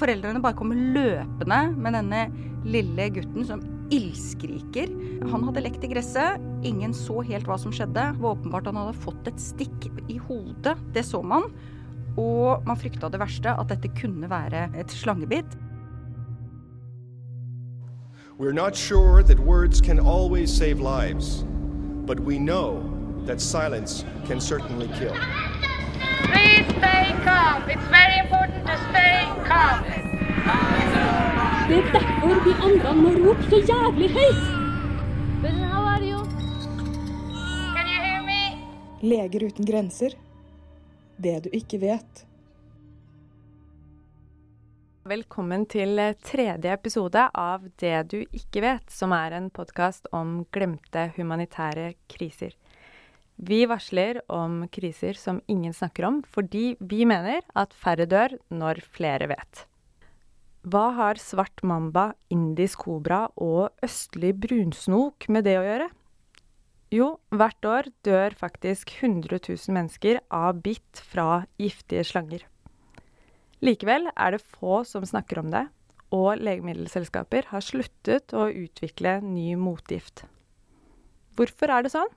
Foreldrene bare kommer løpende med denne lille gutten som ildskriker. Han hadde lekt i gresset. Ingen så helt hva som skjedde. Det var åpenbart han hadde fått et stikk i hodet. Det så man. Og man frykta det verste, at dette kunne være et slangebitt. We're not sure that words can always save lives, but we know that silence can certainly kill. Please stay calm. It's very important. Det er derfor vi andre må rope så jævlig høyt. Listen, how are you? Can you hear me? Leger uten grenser. Det du ikke vet. Velkommen til tredje episode av Det du ikke vet, som er en podkast om glemte humanitære kriser. Vi varsler om kriser som ingen snakker om, fordi vi mener at færre dør når flere vet. Hva har svart mamba, indisk kobra og østlig brunsnok med det å gjøre? Jo, hvert år dør faktisk 100 000 mennesker av bitt fra giftige slanger. Likevel er det få som snakker om det, og legemiddelselskaper har sluttet å utvikle ny motgift. Hvorfor er det sånn?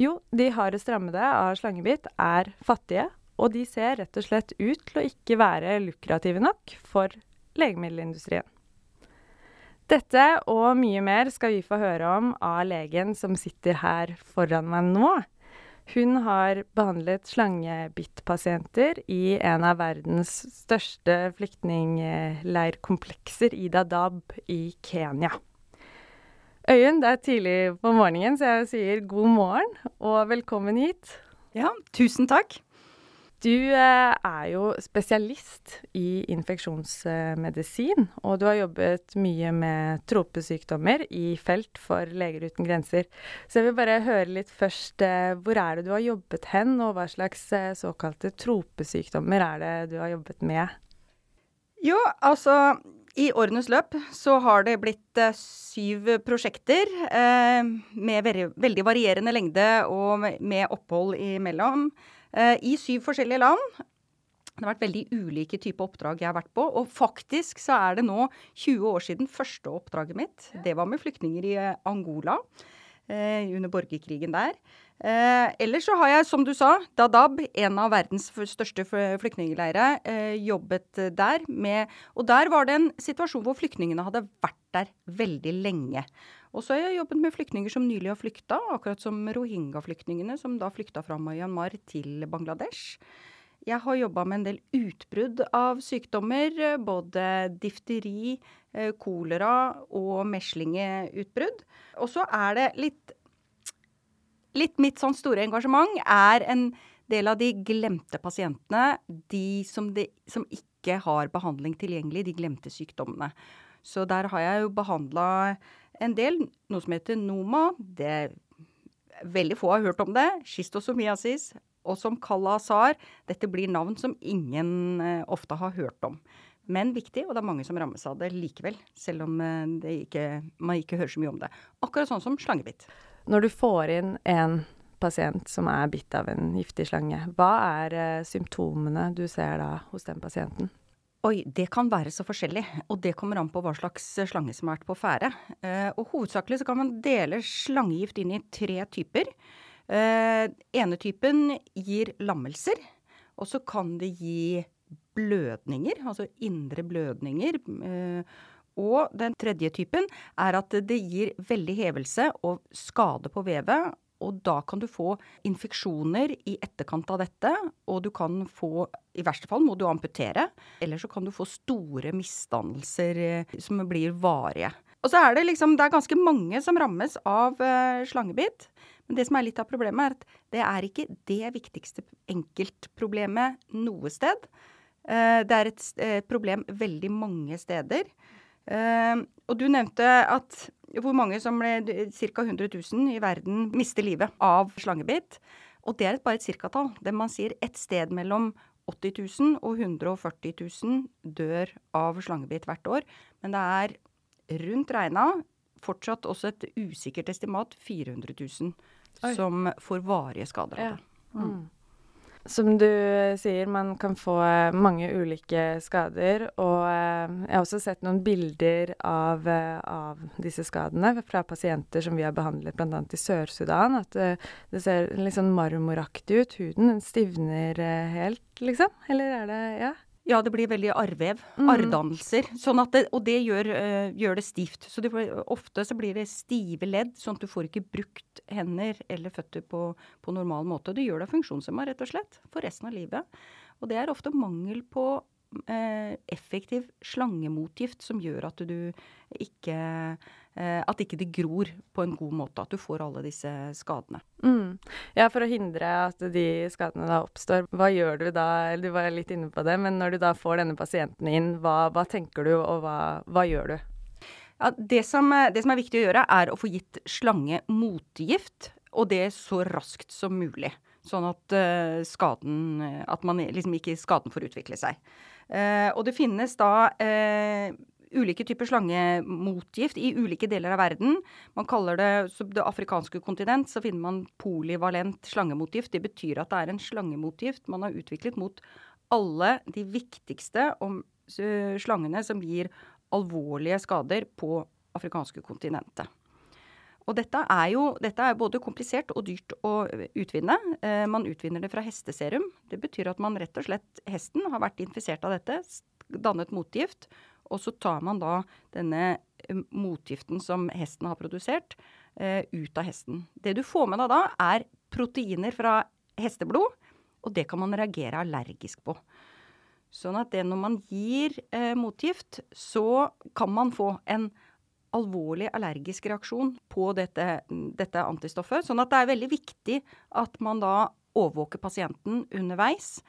Jo, de hardest rammede av slangebitt er fattige, og de ser rett og slett ut til å ikke være lukrative nok for legemiddelindustrien. Dette og mye mer skal vi få høre om av legen som sitter her foran meg nå. Hun har behandlet slangebittpasienter i en av verdens største flyktningleirkomplekser i Dadaab i Kenya. Øyunn, det er tidlig på morgenen, så jeg sier god morgen og velkommen hit. Ja, tusen takk. Du eh, er jo spesialist i infeksjonsmedisin, og du har jobbet mye med tropesykdommer i felt for Leger uten grenser. Så jeg vil bare høre litt først, eh, hvor er det du har jobbet hen, og hva slags eh, såkalte tropesykdommer er det du har jobbet med? Jo, altså i årenes løp så har det blitt eh, syv prosjekter eh, med veldig, varierende lengde og med, opphold imellom. Eh, I syv forskjellige land. Det har vært veldig ulike typer oppdrag jeg har vært på. Og faktisk så er det nå 20 år siden første oppdraget mitt. Det var med flyktninger i Angola eh, under borgerkrigen der. Eh, ellers så har jeg, som du sa, Dadaab, en av verdens største flyktningleirer, eh, jobbet der med Og der var det en situasjon hvor flyktningene hadde vært der veldig lenge. Og så har jeg jobbet med flyktninger som nylig har flykta, akkurat som rohingya-flyktningene som da flykta fra Myanmar til Bangladesh. Jeg har jobba med en del utbrudd av sykdommer, både difteri, eh, kolera og meslingeutbrudd. Og så er det litt Litt mitt sånn store engasjement er en del av de glemte pasientene. De som, de, som ikke har behandling tilgjengelig, de glemte sykdommene. Så der har jeg jo behandla en del, noe som heter NOMA. Det Veldig få har hørt om det. Schistosomiasis. Og som Kala-Azar. Dette blir navn som ingen eh, ofte har hørt om. Men viktig, og det er mange som rammes av det likevel. Selv om eh, ikke, man ikke hører så mye om det. Akkurat sånn som slangebitt. Når du får inn en pasient som er bitt av en giftig slange, hva er eh, symptomene du ser da hos den pasienten? Oi, det kan være så forskjellig, og det kommer an på hva slags slange som har vært på ferde. Eh, og hovedsakelig så kan man dele slangegift inn i tre typer. Eh, ene typen gir lammelser, og så kan det gi blødninger, altså indre blødninger. Eh, og den tredje typen er at det gir veldig hevelse og skade på vevet. Og da kan du få infeksjoner i etterkant av dette, og du kan få I verste fall må du amputere, eller så kan du få store misdannelser eh, som blir varige. Og så er det liksom Det er ganske mange som rammes av eh, slangebitt. Men det som er litt av problemet, er at det er ikke det viktigste enkeltproblemet noe sted. Eh, det er et, problem veldig mange steder. Eh, og du nevnte at hvor mange som ble Ca. 100 000 i verden mister livet av slangebitt. Og det er bare et cirkatall. Det man sier et sted mellom 80 000 og 140 000 dør av slangebitt hvert år. Men det er rundt regna fortsatt også et usikkert estimat 400 000 Oi. som får varige skader av Ja. Mm. Som du sier, man kan få eh, mange ulike skader. Og eh, jeg har også sett noen bilder av, eh, av disse skadene fra pasienter som vi har behandlet bl.a. i Sør-Sudan. At det, ser litt sånn marmoraktig ut. Huden den stivner helt, liksom. Eller er det Ja? Ja, det blir veldig arrvev. Mm. Arrdannelser. Sånn det, og det gjør, øh, gjør det stivt. Så det, ofte så blir det stive ledd, sånn at du får ikke brukt hender eller føtter på, på normal måte. Det gjør deg funksjonshemma, rett og slett, for resten av livet. Og det er ofte mangel på eh, effektiv slangemotgift som gjør at du ikke At ikke det gror på en god måte. At du får alle disse skadene. Mm. Ja, for å hindre at de skadene da oppstår, hva gjør du da? Du var litt inne på det, men når du da får denne pasienten inn, hva, hva tenker du, og hva, hva gjør du? Ja, det, som, eh, det som er viktig å gjøre, er å få gitt slange motgift, og det så raskt som mulig. Sånn at eh, skaden eh, At man liksom ikke skaden får utvikle seg. Eh, og det finnes da eh, ulike typer slangemotgift i ulike deler av verden. Man kaller det det afrikanske kontinent, så finner man polivalent slangemotgift. Det betyr at det er en slangemotgift man har utviklet mot alle de viktigste slangene som gir alvorlige skader på afrikanske kontinentet. Og dette er jo dette er både komplisert og dyrt å utvinne. Eh, man utvinner det fra hesteserum. Det betyr at man rett og slett Hesten har vært infisert av dette, dannet motgift, og så tar man da denne eh, motgiften som hesten har produsert, eh, ut av hesten. Det du får med deg da, er proteiner fra hesteblod, og det kan man reagere allergisk på. Sånn at det når man gir eh, motgift, så kan man få en alvorlig allergisk reaksjon på dette, dette antistoffet. Sånn at det er veldig viktig at man da overvåker pasienten underveis.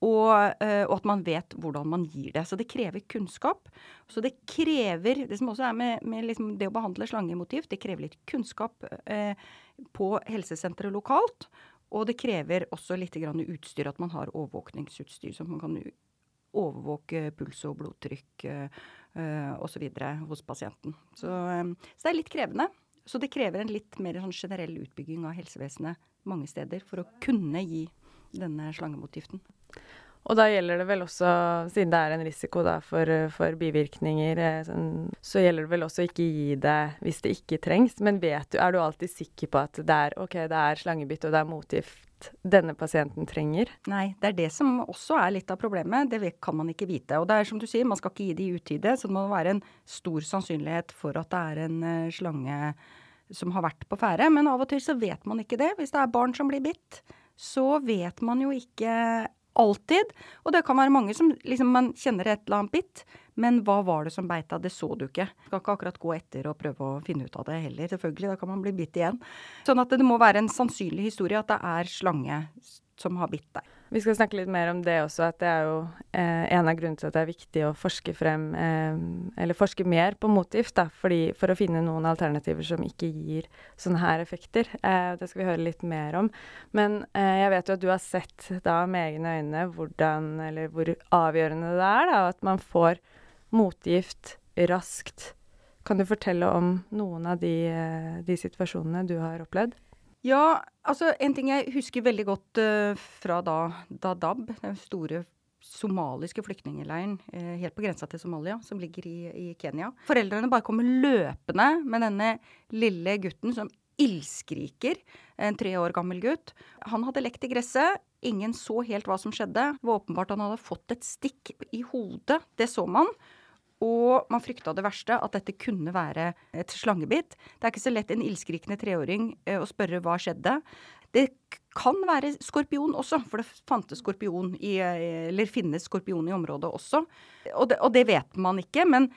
Og, eh, og at man vet hvordan man gir det. Så det krever kunnskap. Så det krever Det som også er med, med liksom det å behandle slangemotiv, det krever litt kunnskap eh, på helsesenteret lokalt. Og det krever også litt utstyr, at man har overvåkningsutstyr, så man kan overvåke puls og blodtrykk eh, osv. hos pasienten. Så, eh, så det er litt krevende. Så det krever en litt mer sånn generell utbygging av helsevesenet mange steder for å kunne gi denne slangemotgiften. Og da gjelder det vel også, siden det er en risiko for, for bivirkninger, eh, sånn, så gjelder det vel også ikke gi det hvis det ikke trengs. Men vet du, er du alltid sikker på at det er okay, det er slangebitt og det er motgift denne pasienten trenger? Nei, det er det som også er litt av problemet. Det kan man ikke vite. Og det er som du sier, man skal ikke gi det i utide, så det må være en stor sannsynlighet for at det er en eh, slange som har vært på ferde. Men av og til så vet man ikke det. Hvis det er barn som blir bitt, så vet man jo ikke alltid. Og det kan være mange som liksom man kjenner et eller annet bitt, men hva var det som beit deg? det så du ikke. Du skal ikke akkurat gå etter og prøve å finne ut av det heller, selvfølgelig. Da kan man bli bitt igjen. Sånn at det må være en sannsynlig historie at det er slange som har bitt deg. Vi skal snakke litt mer om det også, at det er jo eh, en av grunnene til at det er viktig å forske frem, eh, eller forske mer på motgift, da, fordi, for å finne noen alternativer som ikke gir sånne her effekter. Eh, det skal vi høre litt mer om. Men eh, jeg vet jo at du har sett da med egne øyne hvordan, eller hvor avgjørende det er da, at man får motgift raskt. Kan du fortelle om noen av de, eh, de situasjonene du har opplevd? Ja, altså en ting jeg husker veldig godt uh, fra da Dadaab, den store somaliske flyktningleiren uh, helt på grensa til Somalia, som ligger i, i Kenya. Foreldrene bare kommer løpende med denne lille gutten som ildskriker. En tre år gammel gutt. Han hadde lekt i gresset. Ingen så helt hva som skjedde. Det var åpenbart han hadde fått et stikk i hodet. Det så man. Og man frykta det verste, at dette kunne være et slangebitt. Det er ikke så lett en ildskrikende treåring eh, å spørre hva skjedde. Det kan være skorpion også, for det fantes skorpion i, eh, eller finnes skorpion i området også. Og det, og det vet man ikke, men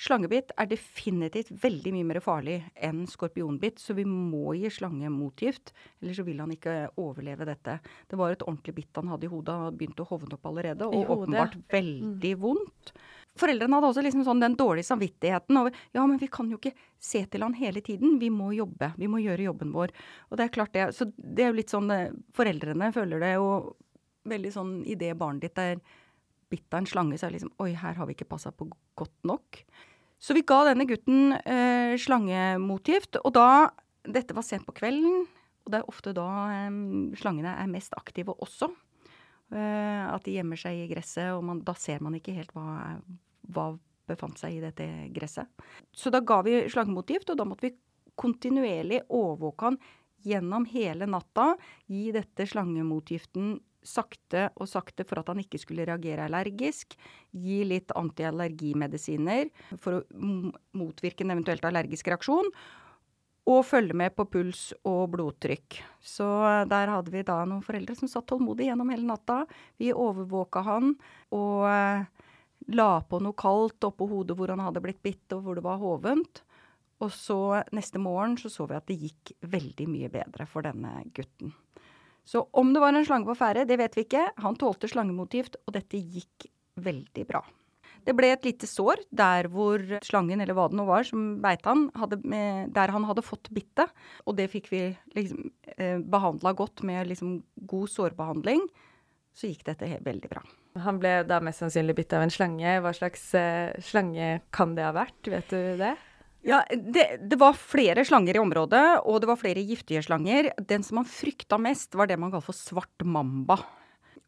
slangebitt er definitivt veldig mye mer farlig enn skorpionbitt, så vi må gi slange motgift, ellers så vil han ikke overleve dette. Det var et ordentlig bitt han hadde i hodet, han hadde begynt å hovne opp allerede, og åpenbart veldig vondt. Foreldrene hadde også liksom sånn den dårlige samvittigheten over ja, men vi kan jo ikke se til han hele tiden. Vi må jobbe. Vi må gjøre jobben vår. Og det er klart det. Så det er jo litt sånn eh, Foreldrene føler det jo veldig sånn idet barnet ditt er bitt av en slange, så er det liksom Oi, her har vi ikke passa på godt nok. Så vi ga denne gutten eh, slangemotgift, og da Dette var sent på kvelden. Og det er ofte da eh, slangene er mest aktive også. Eh, at de gjemmer seg i gresset, og man, da ser man ikke helt hva, hva befant seg i dette gresset. Så da ga vi slangemotivt, og da måtte vi kontinuerlig overvåke han gjennom hele natta. Gi dette slangemotgiften sakte og sakte for at han ikke skulle reagere allergisk. Gi litt antiallergimedisiner for å motvirke en eventuelt allergisk reaksjon. Og følge med på puls og blodtrykk. Så eh, der hadde vi da noen foreldre som satt tålmodig gjennom hele natta. Vi overvåka han og eh, la på noe kaldt oppå hodet hvor han hadde blitt bitt og hvor det var hovent. Og så neste morgen så så vi at det gikk veldig mye bedre for denne gutten. Så om det var en slange på ferde, det vet vi ikke. Han tålte slangemotivt, og dette gikk veldig bra. Det ble et lite sår der hvor slangen, eller hva det nå var, som beit han, hadde, med- der han hadde fått bittet. Og det fikk vi liksom eh, behandla godt med liksom god sårbehandling. Så gikk dette veldig bra. Han ble da mest sannsynlig bitt av en slange. Hva slags uh, slange kan det ha vært? Vet du det? Ja, det, det var flere slanger i området, og det var flere giftige slanger. Den som man frykta mest, var det man kaller for svart mamba.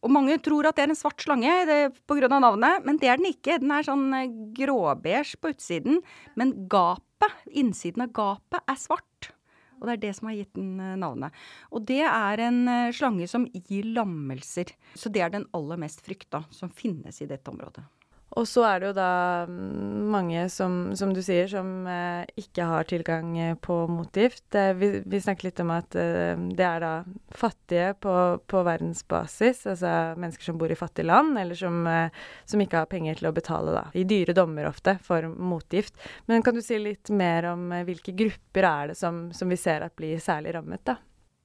Og mange tror at det er en svart slange pga. navnet, men det er den ikke. Den er sånn eh, gråbeige på utsiden, men gapet, innsiden av gapet, er svart. Og det er det som har gitt den eh, navnet. Og det er en eh, slange som gir lammelser. Så det er den aller mest frykta som finnes i dette området. Og så er det jo da mm, mange, som, som du sier, som eh, ikke har tilgang eh, på motgift. Eh, vi, vi snakket litt om at eh, det er da fattige på, på verdensbasis, altså mennesker som bor i fattige land, eller som, eh, som ikke har penger til å betale, da, i dyre dommer ofte, for motgift. Men kan du si litt mer om eh, hvilke grupper er det som, som vi ser at blir særlig rammet, da?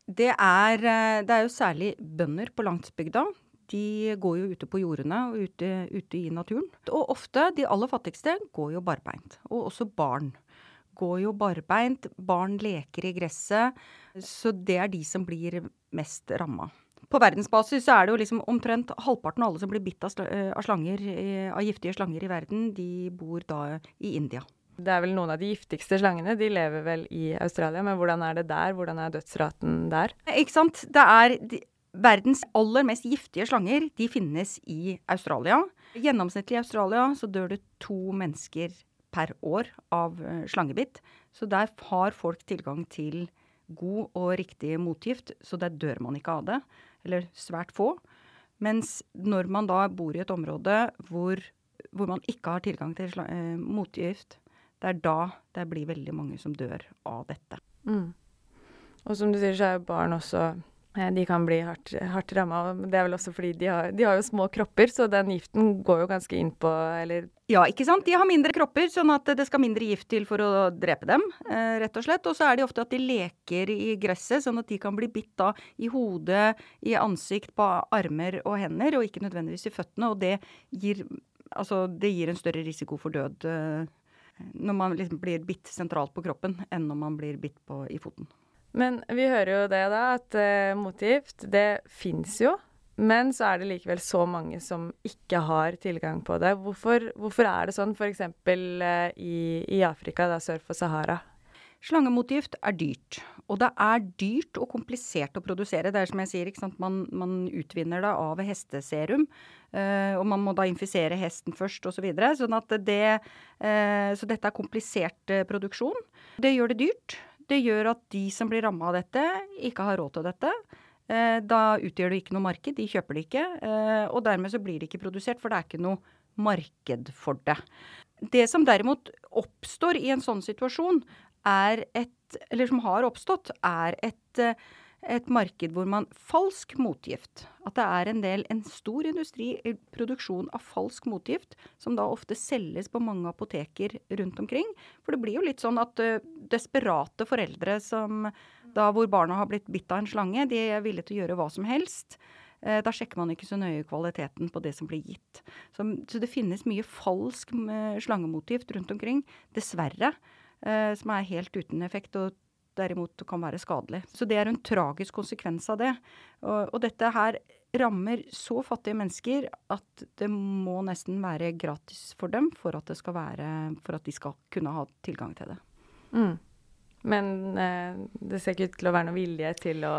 Det er, det er jo særlig bønder på landsbygda. De går jo ute på jordene og ute, ute i naturen. Og ofte, de aller fattigste, går jo barbeint. Og også barn går jo barbeint. Barn leker i gresset. Så det er de som blir mest ramma. På verdensbasis så er det jo liksom omtrent halvparten av alle som blir bitt av, eh, slanger, eh, av giftige slanger i verden, de bor da i India. Det er vel noen av de giftigste slangene. De lever vel i Australia, men hvordan er det der? Hvordan er dødsraten der? Ikke sant? Det er verdens aller mest giftige slanger. De finnes i Australia. Gjennomsnittlig i Australia så dør det to mennesker per år av eh, slangebitt. Så der har folk tilgang til god og riktig motgift, så der dør man ikke av det. Eller svært få. Mens når man da bor i et område hvor, hvor man ikke har tilgang til sla- eh, motgift, det er da det blir veldig mange som dør av dette. Mm. Og som du sier, så er jo barn også De kan bli hardt, hardt ramma. Det er vel også fordi de har, de har jo små kropper, så den giften går jo ganske inn på Eller Ja, ikke sant. De har mindre kropper, sånn at det skal mindre gift til for å drepe dem, eh, rett og slett. Og så er det ofte at de leker i gresset, sånn at de kan bli bitt da i hodet, i ansikt, på armer og hender, og ikke nødvendigvis i føttene. Og det gir, altså, det gir en større risiko for død eh, når man liksom blir bitt sentralt på kroppen, enn når man blir bitt på, i foten. Men vi hører jo det, da, at uh, motgift, det fins jo. Men så er det likevel så mange som ikke har tilgang på det. Hvorfor, hvorfor er det sånn, f.eks. Uh, i, i Afrika, da sør for Sahara? Slangemotgift er dyrt. Og det er dyrt og komplisert å produsere. Det er som jeg sier? Man, man utvinner det av hesteserum. eh, og man må da infisere hesten først osv. Så videre, sånn at det, eh, så dette er komplisert eh, produksjon. Det gjør det dyrt. Det gjør at de som blir ramma av dette, ikke har råd til dette. Eh, da utgjør det ikke noe marked, de kjøper det ikke. Eh, og dermed så blir det ikke produsert, for det er ikke noe marked for det. Det som derimot oppstår i en sånn situasjon, er et, eller som har oppstått, er et, eh, et marked hvor man Falsk motgift. At det er en del, en stor industri i produksjon av falsk motgift, som da ofte selges på mange apoteker rundt omkring. For det blir jo litt sånn at eh, desperate foreldre som da hvor barna har blitt bitt av en slange, de er villige til å gjøre hva som helst. Eh, Da sjekker man ikke så nøye kvaliteten på det som blir gitt. Så, så det finnes mye falsk slangemotgift slangemotivt rundt omkring, dessverre, eh, som er helt uten effekt og derimot kan være skadelig. Så det er en tragisk konsekvens av det. Og, og dette her rammer så fattige mennesker at det må nesten være gratis for dem for at, det skal være, for at de skal kunne ha tilgang til det. Mm. Men eh, det ser ikke ut til å være noen vilje til å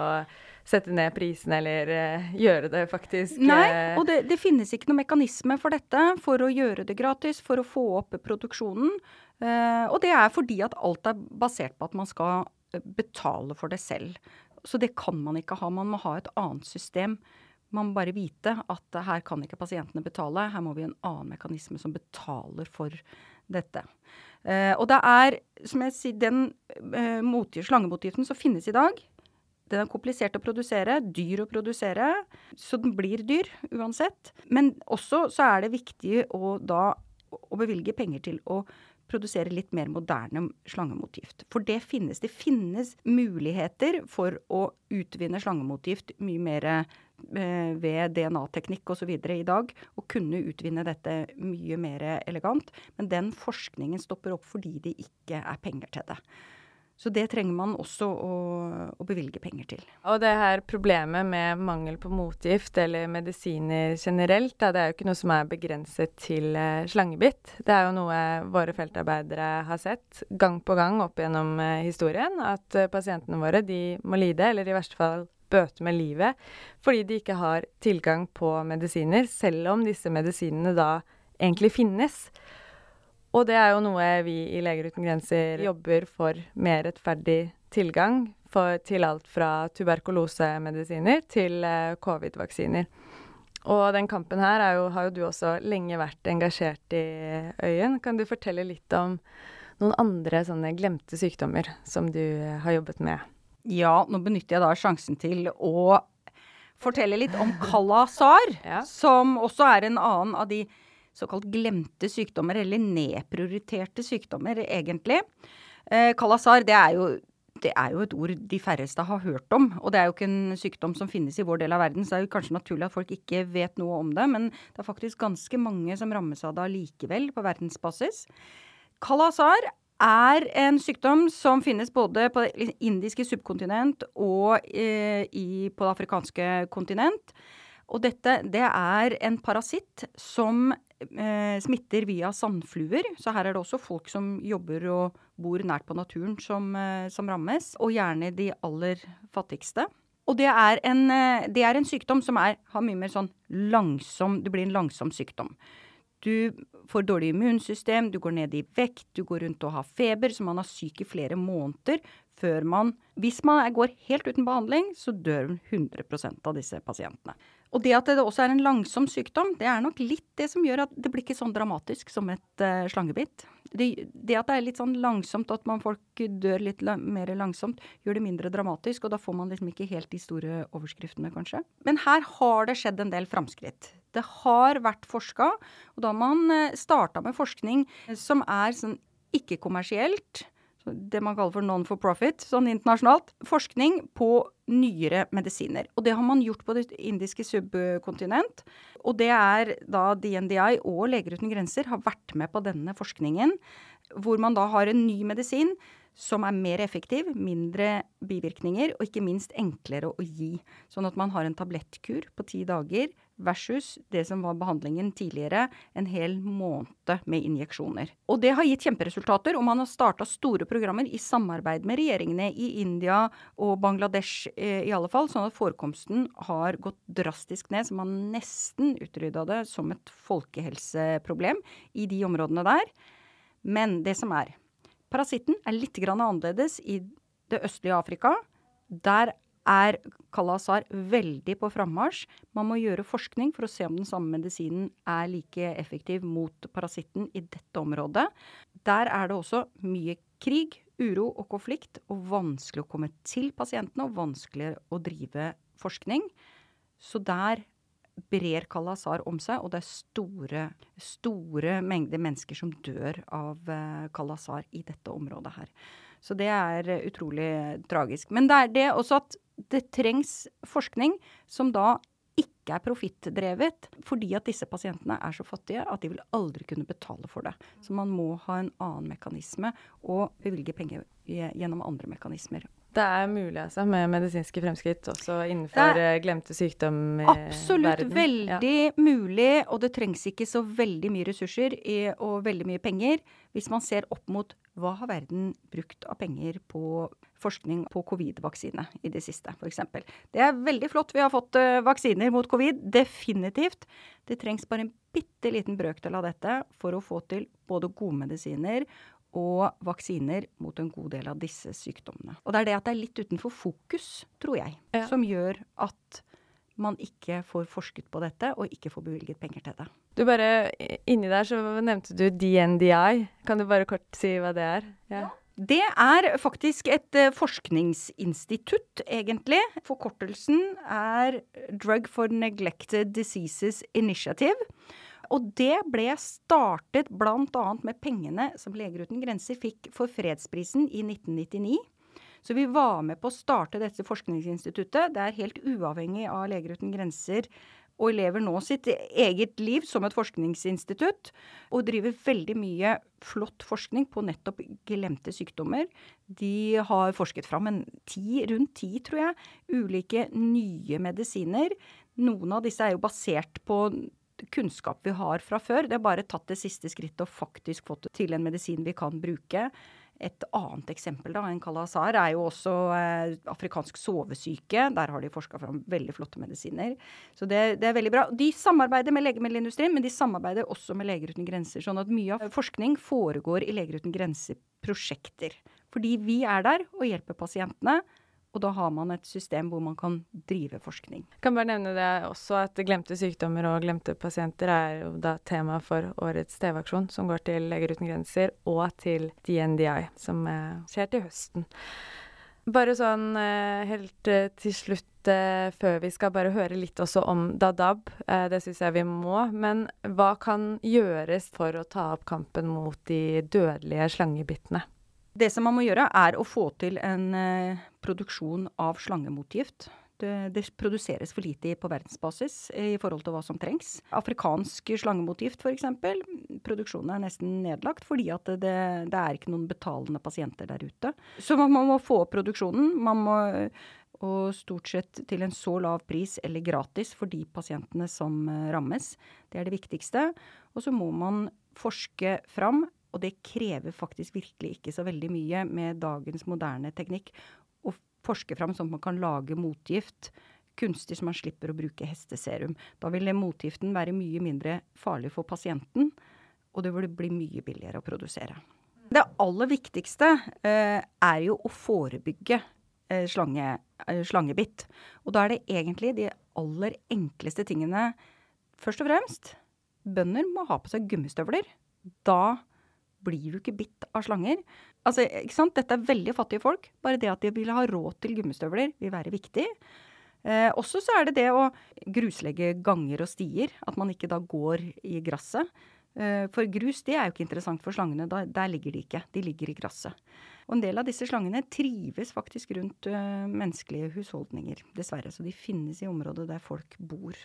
sette ned prisene eller eh, gjøre det faktisk Nei, eh, og det, det finnes ikke noen mekanisme for dette, for å gjøre det gratis, for å få opp produksjonen. Eh, og det er fordi at alt er basert på at man skal betale for det selv. Så det kan man ikke ha. Man må ha et annet system. Man må bare vite at her kan ikke pasientene betale. Her må vi ha en annen mekanisme som betaler for dette. Eh, og det er, som jeg sier, den eh, motgift, som finnes i dag, den er komplisert å produsere, dyr å produsere, så den blir dyr uansett. Men også så er det viktig å da å bevilge penger til å produsere litt mer moderne slangemotivt. For det finnes. Det finnes muligheter for å utvinne slangemotivt mye mer eh, ved DNA-teknikk osv. i dag. Og kunne utvinne dette mye mer elegant. Men den forskningen stopper opp fordi det ikke er penger til det. Så det trenger man også å, å, bevilge penger til. Og det her problemet med mangel på motgift eller medisiner generelt, da, det er jo ikke noe som er begrenset til uh, slangebitt. Det er jo noe våre feltarbeidere har sett gang på gang opp gjennom uh, historien. At uh, pasientene våre de må lide, eller i verste fall bøte med livet, fordi de ikke har tilgang på medisiner, selv om disse medisinene da egentlig finnes. Og det er jo noe vi i Leger uten grenser jobber for mer rettferdig tilgang for, til alt fra tuberkulosemedisiner til eh, covid-vaksiner. Og den kampen her jo, har jo du også lenge vært engasjert i, Øyen. Kan du fortelle litt om noen andre sånne glemte sykdommer som du eh, har jobbet med? Ja, nå benytter jeg da sjansen til å fortelle litt om kalasar, ja. som også er en annen av de såkalt glemte sykdommer, eller nedprioriterte sykdommer, egentlig. Eh, kalasar, det er, jo, det er jo et ord de færreste har hørt om. Og det er jo ikke en sykdom som finnes i vår del av verden, så det er jo kanskje naturlig at folk ikke vet noe om det. Men det er faktisk ganske mange som rammes av det allikevel, på verdensbasis. Kalasar er en sykdom som finnes både på det indiske subkontinent og eh, i, på det afrikanske kontinent. Og dette det er en parasitt som smitter via sandfluer. Så her er det også folk som jobber og bor nært på naturen som, eh, som rammes. Og gjerne de aller fattigste. Og det er en, eh, det er en sykdom som er, har mye mer sånn langsom Det blir en langsom sykdom. Du får dårlig immunsystem, du går ned i vekt, du går rundt og har feber, så man er syk i flere måneder før man Hvis man går helt uten behandling, så dør 100% av disse pasientene. Og det at det også er en langsom sykdom, det er nok litt det som gjør at det blir ikke sånn dramatisk som et uh, slangebitt. Det, det, at det er litt sånn langsomt, at man folk dør litt la mer langsomt, gjør det mindre dramatisk, og da får man liksom ikke helt de store overskriftene, kanskje. Men her har det skjedd en del framskritt. Det har vært forska, og da har man eh, starta med forskning som er sånn ikke-kommersielt det man kaller for non for profit, sånn internasjonalt, forskning på nyere medisiner. Og det har man gjort på det indiske subkontinent. Og det er da DNDI og Leger uten grenser har vært med på denne forskningen, hvor man da har en ny medisin som er mer effektiv, mindre bivirkninger og ikke minst enklere å gi. Sånn at man har en tablettkur på ti dager versus det som var behandlingen tidligere, en hel måned med injeksjoner. Og det har gitt kjemperesultater, og man har starta store programmer i samarbeid med regjeringene i India og Bangladesh eh, i alle fall, sånn at forekomsten har gått drastisk ned, så man nesten utrydda det som et folkehelseproblem i de områdene der. Men det som er Parasitten er litt annerledes i det østlige Afrika. Der er kalasar veldig på frammarsj. Man må gjøre forskning for å se om den samme medisinen er like effektiv mot parasitten i dette området. Der er det også mye krig, uro og konflikt, og vanskelig å komme til pasientene og vanskeligere å drive forskning. Så der brer kalasar om seg, og det er store, store mengder mennesker som dør av eh, kalasar i dette området her. Så det er utrolig tragisk. Men det er det også at det trengs forskning som da ikke er profittdrevet, fordi at disse pasientene er så fattige at de vil aldri kunne betale for det. Så man må ha en annen mekanisme og bevilge penger gjennom andre mekanismer Det er mulig, altså, med medisinske fremskritt også innenfor Det eh, glemte sykdom i Absolutt verden. veldig mulig, og det trengs ikke så veldig mye ressurser i, og veldig mye penger hvis man ser opp mot hva har verden brukt av penger på forskning på covid-vaksine i det siste, f.eks. Det er veldig flott. Vi har fått eh, vaksiner mot covid. Definitivt. Det trengs bare en bitte liten brøkdel av dette for å få til både gode medisiner og vaksiner mot en god del av disse sykdommene. Og det er det at det er litt utenfor fokus, tror jeg, Ja. som gjør at man ikke får forsket på dette og ikke får bevilget penger til det. Du bare, Inni der så nevnte du DNDI. Kan du bare kort si hva det er? Ja. Det er faktisk et eh, forskningsinstitutt, egentlig. Forkortelsen er Drug for Neglected Diseases Initiative. Og det ble startet bl.a. med pengene som Leger uten grenser fikk for fredsprisen i 1999. Så vi var med på å starte dette forskningsinstituttet. Det er helt uavhengig av Leger uten grenser og lever nå sitt eget liv som et forskningsinstitutt. Og driver veldig mye flott forskning på nettopp glemte sykdommer. De har forsket fram en ti, rundt ti, tror jeg, ulike nye medisiner. Noen av disse er jo basert på kunnskap vi har fra før. Det er bare tatt det siste skrittet og faktisk fått til en medisin vi kan bruke. Et annet eksempel da, enn Kalasar er jo også eh, afrikansk sovesyke. Der har de forska fram veldig flotte medisiner. Så det, det, er veldig bra. De samarbeider med legemiddelindustrien, men de samarbeider også med Leger uten grenser. Sånn at mye av forskning foregår i Leger uten grenser-prosjekter. Fordi vi er der og hjelper pasientene. Og da har man et system hvor man kan drive forskning. Jeg Kan bare nevne det også at glemte sykdommer og glemte pasienter er jo da tema for årets TV-aksjon, som går til Leger uten grenser og til DNDI, som eh, skjer til høsten. Bare sånn eh, helt eh, til slutt før vi skal bare høre litt også om Dadab. Det syns jeg vi må. Men hva kan gjøres for å ta opp kampen mot de dødelige slangebittene? Det som man må gjøre, er å få til en produksjon av slangemotgift. Det, det, produseres for lite på verdensbasis i forhold til hva som trengs. Afrikansk slangemotgift f.eks. Produksjonen er nesten nedlagt fordi at det, det, er ikke noen betalende pasienter der ute. Så man må få opp produksjonen. Man må og stort sett til en så lav pris eller gratis for de pasientene som rammes. Det er det viktigste. Og så må man forske fram, og det krever faktisk virkelig ikke så veldig mye med dagens moderne teknikk, forske fram sånn at man kan lage motgift kunstig så man slipper å bruke hesteserum. Da vil motgiften være mye mindre farlig for pasienten, og det vil bli mye billigere å produsere. Det aller viktigste eh, er jo å forebygge eh, slange, eh, slangebitt. Og da er det egentlig de aller enkleste tingene. Først og fremst, bønder må ha på seg gummistøvler. Da blir du ikke bitt av slanger. Altså, ikke sant? Dette er veldig fattige folk. Bare det at de vil ha råd til gummistøvler, vil være viktig. Eh, også så er det det å gruslegge ganger og stier. At man ikke da går i gresset. Eh, for grus det er jo ikke interessant for slangene. Da, der ligger de ikke. De ligger i gresset. Og en del av disse slangene trives faktisk rundt uh, menneskelige husholdninger, dessverre. Så de finnes i området der folk bor.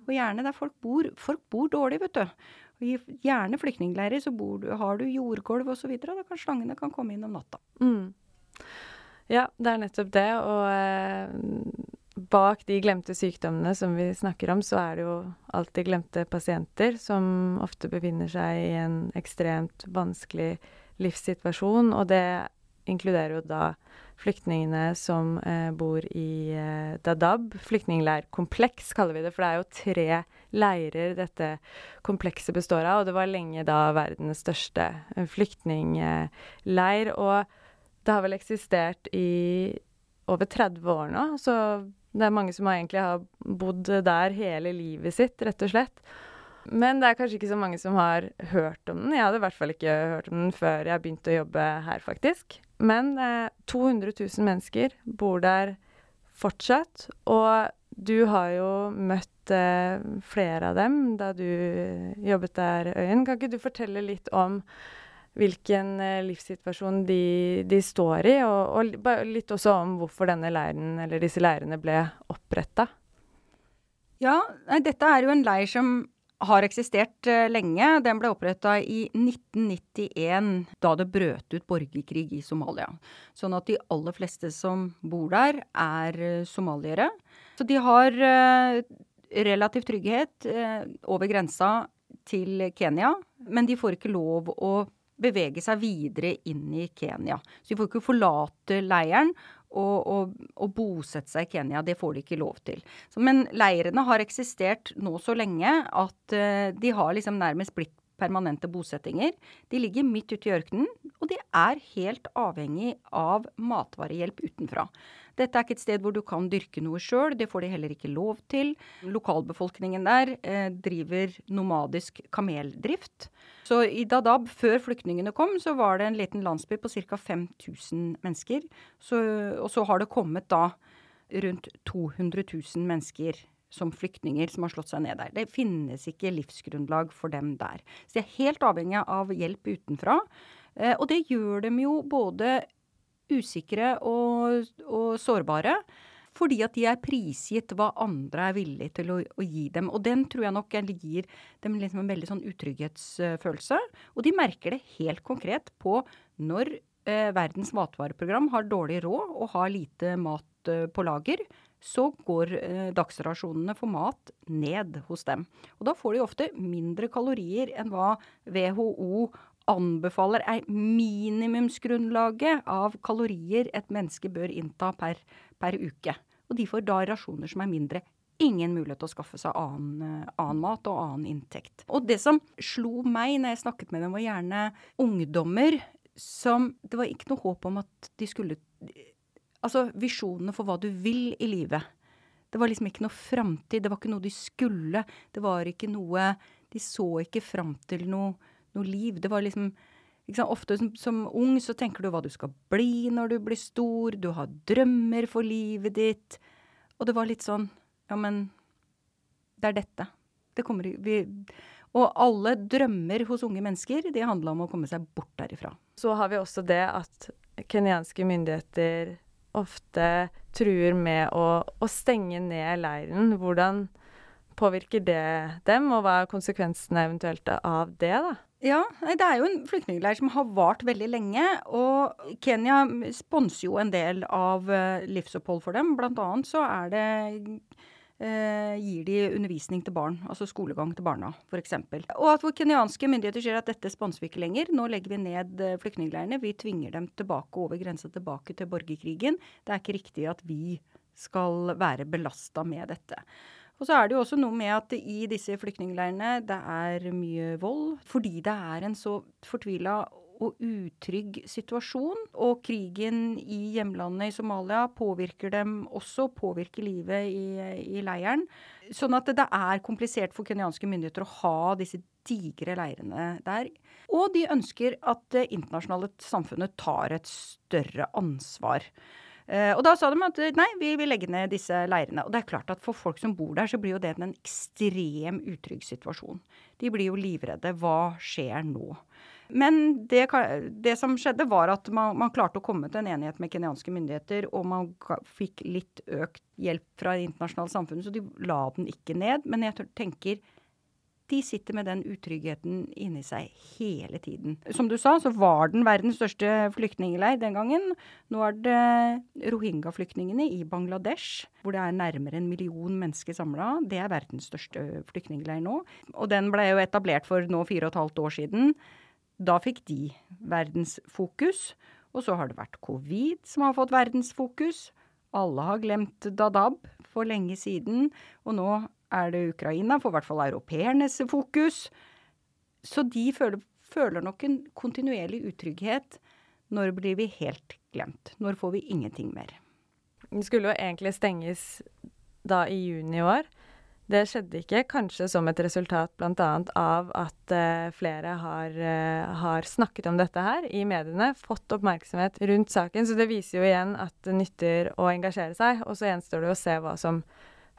Og gjerne der folk bor. Folk bor dårlig, vet du. Og I gjerne flyktningleirer så du, har du jordgulv osv. Da kan slangene kan komme inn om natta. Mm. Ja, det er nettopp det. Og eh, bak de glemte sykdommene som vi snakker om, så er det jo alltid glemte pasienter som ofte befinner seg i en ekstremt vanskelig livssituasjon. Og det inkluderer jo da flyktningene som eh, bor i eh, Dadaab. Flyktningleirkompleks kaller vi det, for det er jo tre leirer dette komplekset består av. Og det var lenge da verdens største flyktningleir. Og det har vel eksistert i over 30 år nå, så det er mange som egentlig har bodd der hele livet sitt, rett og slett. Men det er kanskje ikke så mange som har hørt om den. Jeg hadde i hvert fall ikke hørt om den før jeg begynte å jobbe her, faktisk. Men eh, 200 000 mennesker bor der fortsatt. Og du har jo møtt eh, flere av dem da du jobbet der, Øyen. Kan ikke du fortelle litt om hvilken eh, livssituasjon de, de, står i, og, og, litt også om hvorfor denne leiren, eller disse leirene ble oppretta? Ja, dette er jo en leir som har eksistert eh, lenge. Den ble oppretta i 1991, da det brøt ut borgerkrig i Somalia. Sånn at de aller fleste som bor der, er eh, somaliere. Så de har eh, relativ trygghet over grensa til Kenya, men de får ikke lov å bevege seg videre inn i Kenya. Så de får ikke forlate leiren og bosette seg i Kenya. Det får de ikke lov til. Så, men leirene har eksistert nå så lenge at uh, de har liksom nærmest blitt permanente bosettinger. De ligger midt ute i ørkenen, og de er helt avhengig av matvarehjelp utenfra. Dette er ikke et sted hvor du kan dyrke noe sjøl, det får de heller ikke lov til. Lokalbefolkningen der eh, driver nomadisk kameldrift. Så i Dadaab, før flyktningene kom, så var det en liten landsby på ca. 5000 mennesker. Så, og så har det kommet da rundt 200 000 mennesker som flyktninger som har slått seg ned der. Det finnes ikke livsgrunnlag for dem der. Så de er helt avhengig av hjelp utenfra. Eh, og det gjør dem jo både usikre og, og, sårbare. Fordi at de er prisgitt hva andre er villige til å, å gi dem. Og den tror jeg nok gir dem liksom en veldig sånn utrygghetsfølelse. Og de merker det helt konkret på når eh, Verdens matvareprogram har dårlig råd og har lite mat eh, på lager så går eh, dagsrasjonene for mat ned hos dem. Og da får de ofte mindre kalorier enn hva WHO anbefaler er minimumsgrunnlaget av kalorier et menneske bør innta per, per uke. Og de får da rasjoner som er mindre. Ingen mulighet til å skaffe seg annen, eh, annen, mat og annen inntekt. Og det som slo meg når jeg snakket med dem, var gjerne ungdommer som Det var ikke noe håp om at de skulle Altså visjonene for hva du vil i livet. Det var liksom ikke noe framtid. Det var ikke noe de skulle. Det var ikke noe De så ikke fram til noe, noe liv. Det var liksom Ofte som, som, ung så tenker du hva du skal bli når du blir stor. Du har drømmer for livet ditt. Og det var litt sånn Ja, men det er dette. Det kommer vi, Og alle drømmer hos unge mennesker, de handla om å komme seg bort derifra. Så har vi også det at kenyanske myndigheter ofte truer med å, å, stenge ned leiren. Hvordan påvirker det dem, og hva er konsekvensene eventuelt av det, da? Ja, Det er jo en flyktningleir som har vart veldig lenge. Og Kenya sponser jo en del av eh, livsopphold for dem. Blant annet så er det eh, gir de undervisning til barn, altså skolegang til barna f.eks. Og at kenyanske myndigheter sier at dette sponser vi ikke lenger, nå legger vi ned eh, flyktningleirene, vi tvinger dem tilbake over grensa tilbake til borgerkrigen. Det er ikke riktig at vi skal være belasta med dette. Og så er det jo også noe med at i disse flyktningleirene det er mye vold. Fordi det er en så fortvila og utrygg situasjon. Og krigen i hjemlandet i Somalia påvirker dem også, påvirker livet i, i leiren. Sånn at det er komplisert for kenyanske myndigheter å ha disse digre leirene der. Og de ønsker at det internasjonale samfunnet tar et større ansvar. Uh, og da sa de at nei, vi vil legge ned disse leirene. Og det er klart at for folk som bor der, så blir jo det en ekstrem utrygg situasjon. De blir jo livredde. Hva skjer nå? Men det, det, som skjedde, var at man, man, klarte å komme til en enighet med kenyanske myndigheter, og man fikk litt økt hjelp fra det internasjonale samfunnet, så de la den ikke ned. Men jeg tenker de sitter med den utryggheten inni seg hele tiden. Som du sa, så var den verdens største flyktningleir den gangen. Nå er det rohingya-flyktningene i Bangladesh, hvor det er nærmere en million mennesker samla. Det er verdens største flyktningleir nå. Og den ble jo etablert for nå fire og et halvt år siden. Da fikk de verdensfokus. Og så har det vært covid som har fått verdensfokus. Alle har glemt Dadab for lenge siden. Og nå er det Ukraina, for i hvert fall europeernes fokus. Så de føler, føler nok en kontinuerlig utrygghet. Når blir vi helt glemt? Når får vi ingenting mer? Den skulle jo egentlig stenges da i juni i år. Det skjedde ikke, kanskje som et resultat bl.a. av at uh, flere har, uh, har, snakket om dette her i mediene, fått oppmerksomhet rundt saken. Så det viser jo igjen at det nytter å engasjere seg. Og så gjenstår det å se hva som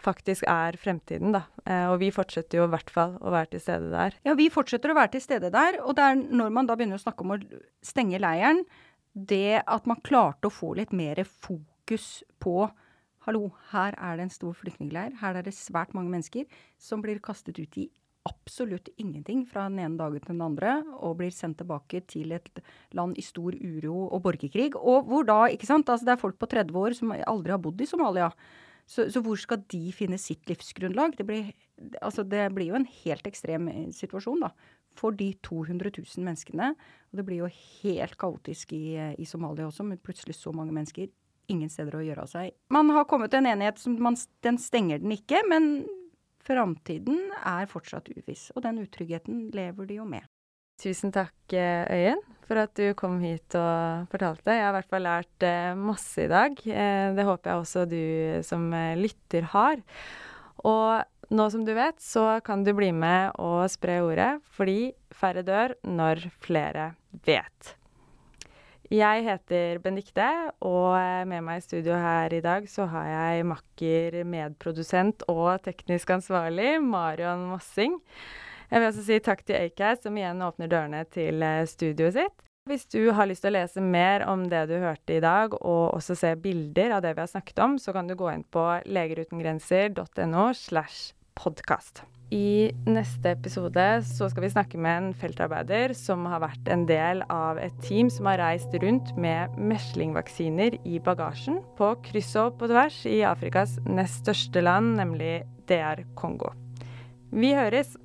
faktisk er fremtiden, da. Uh, og vi fortsetter jo i hvert fall å være til stede der. Ja, vi fortsetter å være til stede der. Og det er når man da begynner å snakke om å stenge leiren, det at man klarte å få litt mer fokus på Hallo, her er det en stor flyktningleir. Her er det svært mange mennesker som blir kastet ut i absolutt ingenting fra den ene dagen til den andre, og blir sendt tilbake til et land i stor uro og borgerkrig. Og hvor da, ikke sant, altså det er folk på 30 år som aldri har bodd i Somalia. Så, så hvor skal de finne sitt livsgrunnlag? Det blir, altså det blir jo en helt ekstrem eh, situasjon, da. For de 200 000 menneskene. Og det blir jo helt kaotisk i, eh, i Somalia også, med plutselig så mange mennesker. Ingen steder å gjøre av seg. Man har kommet til en enighet som man, den stenger den ikke, men framtiden er fortsatt uviss. Og den utryggheten lever de jo med. Tusen takk, eh, Øyen, for at du kom hit og fortalte. Jeg har i hvert fall lært eh, masse i dag. Eh, det håper jeg også du som lytter har. Og nå som du vet, så kan du bli med og spre ordet, fordi færre dør når flere vet. Jeg heter Benikte, og med meg i studio her i dag så har jeg makker, medprodusent og teknisk ansvarlig Marion Mossing. Jeg vil også si takk til Acast, som igjen åpner dørene til eh, studioet sitt. Hvis du har lyst til å lese mer om det du hørte i dag, og også se bilder av det vi har snakket om, så kan du gå inn på legerutengrenser.no slash podkast. I neste episode så skal vi snakke med en feltarbeider som har vært en del av et team som har reist rundt med meslingvaksiner i bagasjen på kryss og på tvers i Afrikas nest største land, nemlig DR Kongo. Vi høres!